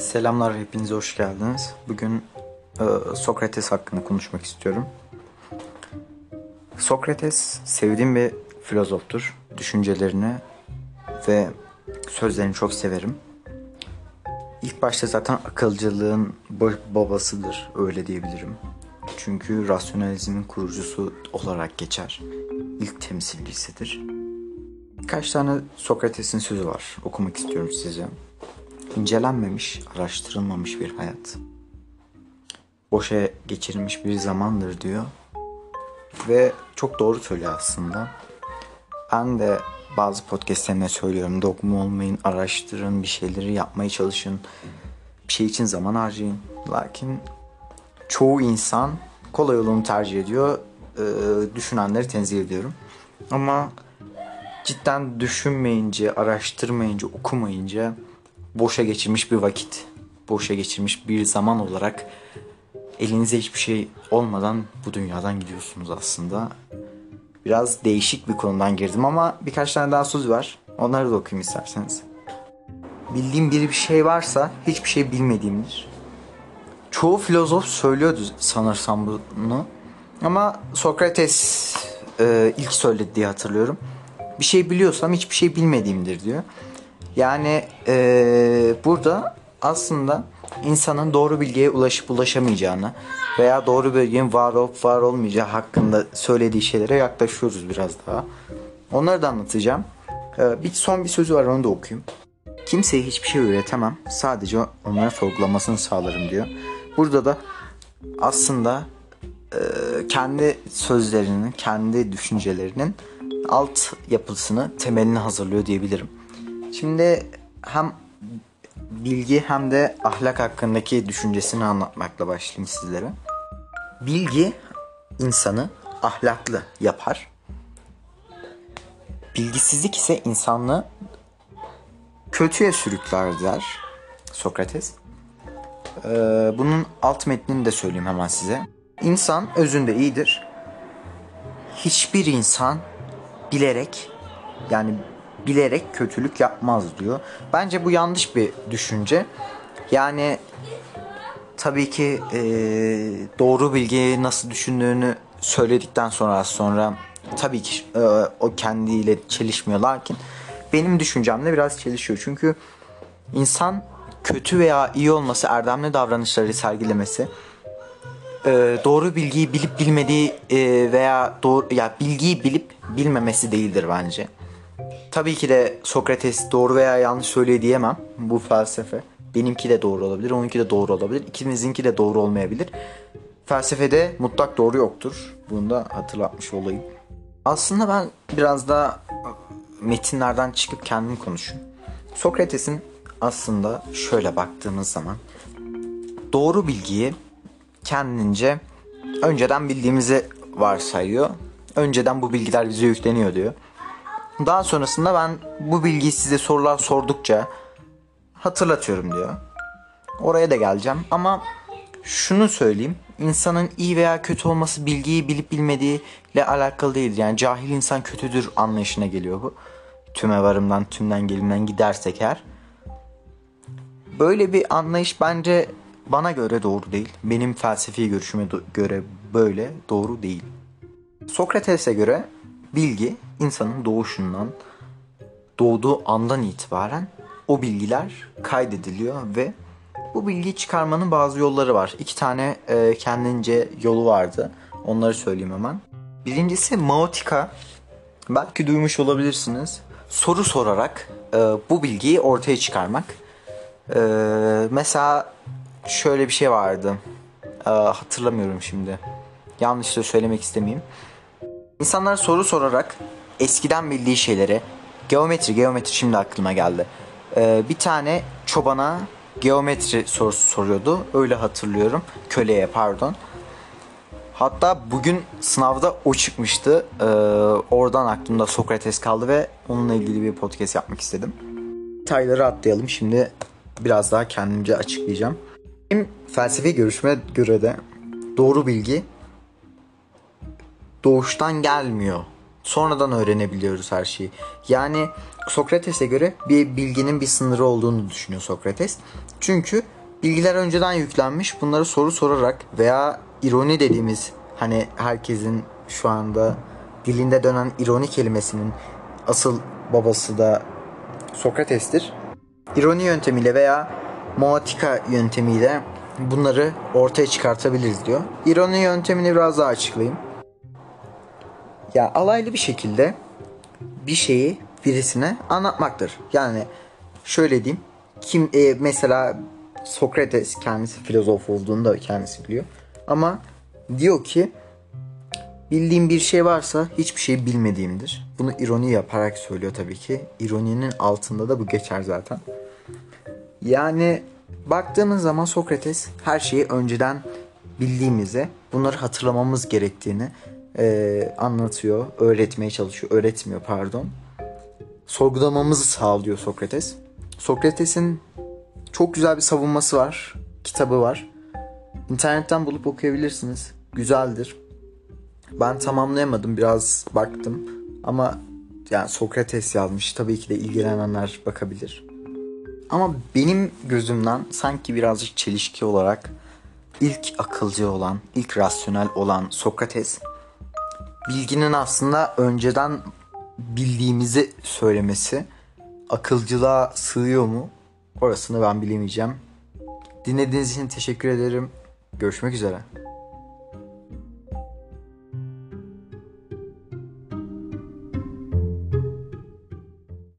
Selamlar, hepinize hoş geldiniz. Bugün e, Sokrates hakkında konuşmak istiyorum. Sokrates sevdiğim bir filozoftur. Düşüncelerini ve sözlerini çok severim. İlk başta zaten akılcılığın babasıdır, öyle diyebilirim. Çünkü rasyonalizmin kurucusu olarak geçer. İlk temsilcisidir. Birkaç tane Sokrates'in sözü var. Okumak istiyorum size. İncelenmemiş, araştırılmamış bir hayat. Boşa geçirilmiş bir zamandır diyor. Ve çok doğru söylüyor aslında. Ben de bazı podcastlerine söylüyorum. Dogma olmayın, araştırın, bir şeyleri yapmaya çalışın. Bir şey için zaman harcayın. Lakin çoğu insan kolay yolunu tercih ediyor. Ee, düşünenleri tenzih ediyorum. Ama cidden düşünmeyince, araştırmayınca, okumayınca boşa geçirmiş bir vakit, boşa geçirmiş bir zaman olarak elinize hiçbir şey olmadan bu dünyadan gidiyorsunuz aslında. Biraz değişik bir konudan girdim ama birkaç tane daha söz var. Onları da okuyayım isterseniz. Bildiğim bir şey varsa hiçbir şey bilmediğimdir. Çoğu filozof söylüyordu sanırsam bunu. Ama Sokrates e, ilk söyledi diye hatırlıyorum. Bir şey biliyorsam hiçbir şey bilmediğimdir diyor. Yani e, burada aslında insanın doğru bilgiye ulaşıp ulaşamayacağını veya doğru bilginin var olup var olmayacağı hakkında söylediği şeylere yaklaşıyoruz biraz daha. Onları da anlatacağım. E, bir son bir sözü var onu da okuyayım. Kimseye hiçbir şey öğretemem. Sadece onlara sorgulamasını sağlarım diyor. Burada da aslında e, kendi sözlerinin, kendi düşüncelerinin alt yapısını, temelini hazırlıyor diyebilirim. Şimdi hem bilgi hem de ahlak hakkındaki düşüncesini anlatmakla başlayayım sizlere. Bilgi insanı ahlaklı yapar. Bilgisizlik ise insanlığı kötüye sürükler der Sokrates. Ee, bunun alt metnini de söyleyeyim hemen size. İnsan özünde iyidir. Hiçbir insan bilerek yani bilerek kötülük yapmaz diyor. Bence bu yanlış bir düşünce. Yani tabii ki e, doğru bilgiyi nasıl düşündüğünü söyledikten sonra az sonra tabii ki e, o kendiyle çelişmiyor lakin benim düşüncemle biraz çelişiyor. Çünkü insan kötü veya iyi olması, erdemli davranışları sergilemesi, e, doğru bilgiyi bilip bilmediği e, veya doğru ya bilgiyi bilip bilmemesi değildir bence. Tabii ki de Sokrates doğru veya yanlış söylüyor diyemem. Bu felsefe. Benimki de doğru olabilir, onunki de doğru olabilir. İkimizinki de doğru olmayabilir. Felsefede mutlak doğru yoktur. Bunu da hatırlatmış olayım. Aslında ben biraz daha metinlerden çıkıp kendim konuşayım. Sokrates'in aslında şöyle baktığımız zaman doğru bilgiyi kendince önceden bildiğimizi varsayıyor. Önceden bu bilgiler bize yükleniyor diyor. Daha sonrasında ben bu bilgiyi size sorular sordukça hatırlatıyorum diyor. Oraya da geleceğim ama şunu söyleyeyim. İnsanın iyi veya kötü olması bilgiyi bilip bilmediği ile alakalı değildir. Yani cahil insan kötüdür anlayışına geliyor bu. Tüme varımdan, tümden gelimden gidersek eğer. Böyle bir anlayış bence bana göre doğru değil. Benim felsefi görüşüme göre böyle doğru değil. Sokrates'e göre bilgi insanın doğuşundan, doğduğu andan itibaren o bilgiler kaydediliyor ve bu bilgiyi çıkarmanın bazı yolları var. İki tane e, kendince yolu vardı. Onları söyleyeyim hemen. Birincisi Maotika. Belki duymuş olabilirsiniz. Soru sorarak e, bu bilgiyi ortaya çıkarmak. E, mesela şöyle bir şey vardı. E, hatırlamıyorum şimdi. Yanlış da söylemek istemeyeyim. İnsanlar soru sorarak eskiden bildiği şeyleri geometri geometri şimdi aklıma geldi. Ee, bir tane çobana geometri sorusu soruyordu. Öyle hatırlıyorum. Köleye pardon. Hatta bugün sınavda o çıkmıştı. Ee, oradan aklımda Sokrates kaldı ve onunla ilgili bir podcast yapmak istedim. Detayları atlayalım. Şimdi biraz daha kendimce açıklayacağım. Benim felsefi görüşüme göre de doğru bilgi doğuştan gelmiyor Sonradan öğrenebiliyoruz her şeyi. Yani Sokrates'e göre bir bilginin bir sınırı olduğunu düşünüyor Sokrates. Çünkü bilgiler önceden yüklenmiş. Bunları soru sorarak veya ironi dediğimiz hani herkesin şu anda dilinde dönen ironi kelimesinin asıl babası da Sokrates'tir. İroni yöntemiyle veya moatika yöntemiyle bunları ortaya çıkartabiliriz diyor. İroni yöntemini biraz daha açıklayayım. Ya alaylı bir şekilde bir şeyi birisine anlatmaktır. Yani şöyle diyeyim. Kim e, mesela Sokrates kendisi filozof olduğunu da kendisi biliyor. Ama diyor ki bildiğim bir şey varsa hiçbir şey bilmediğimdir. Bunu ironi yaparak söylüyor tabii ki. İroninin altında da bu geçer zaten. Yani baktığımız zaman Sokrates her şeyi önceden bildiğimizi, bunları hatırlamamız gerektiğini e, anlatıyor, öğretmeye çalışıyor, öğretmiyor pardon. Sorgulamamızı sağlıyor Sokrates. Sokrates'in çok güzel bir savunması var, kitabı var. İnternetten bulup okuyabilirsiniz. Güzeldir. Ben tamamlayamadım, biraz baktım ama yani Sokrates yazmış. Tabii ki de ilgilenenler bakabilir. Ama benim gözümden sanki birazcık çelişki olarak ilk akılcı olan, ilk rasyonel olan Sokrates bilginin aslında önceden bildiğimizi söylemesi akılcılığa sığıyor mu? Orasını ben bilemeyeceğim. Dinlediğiniz için teşekkür ederim. Görüşmek üzere.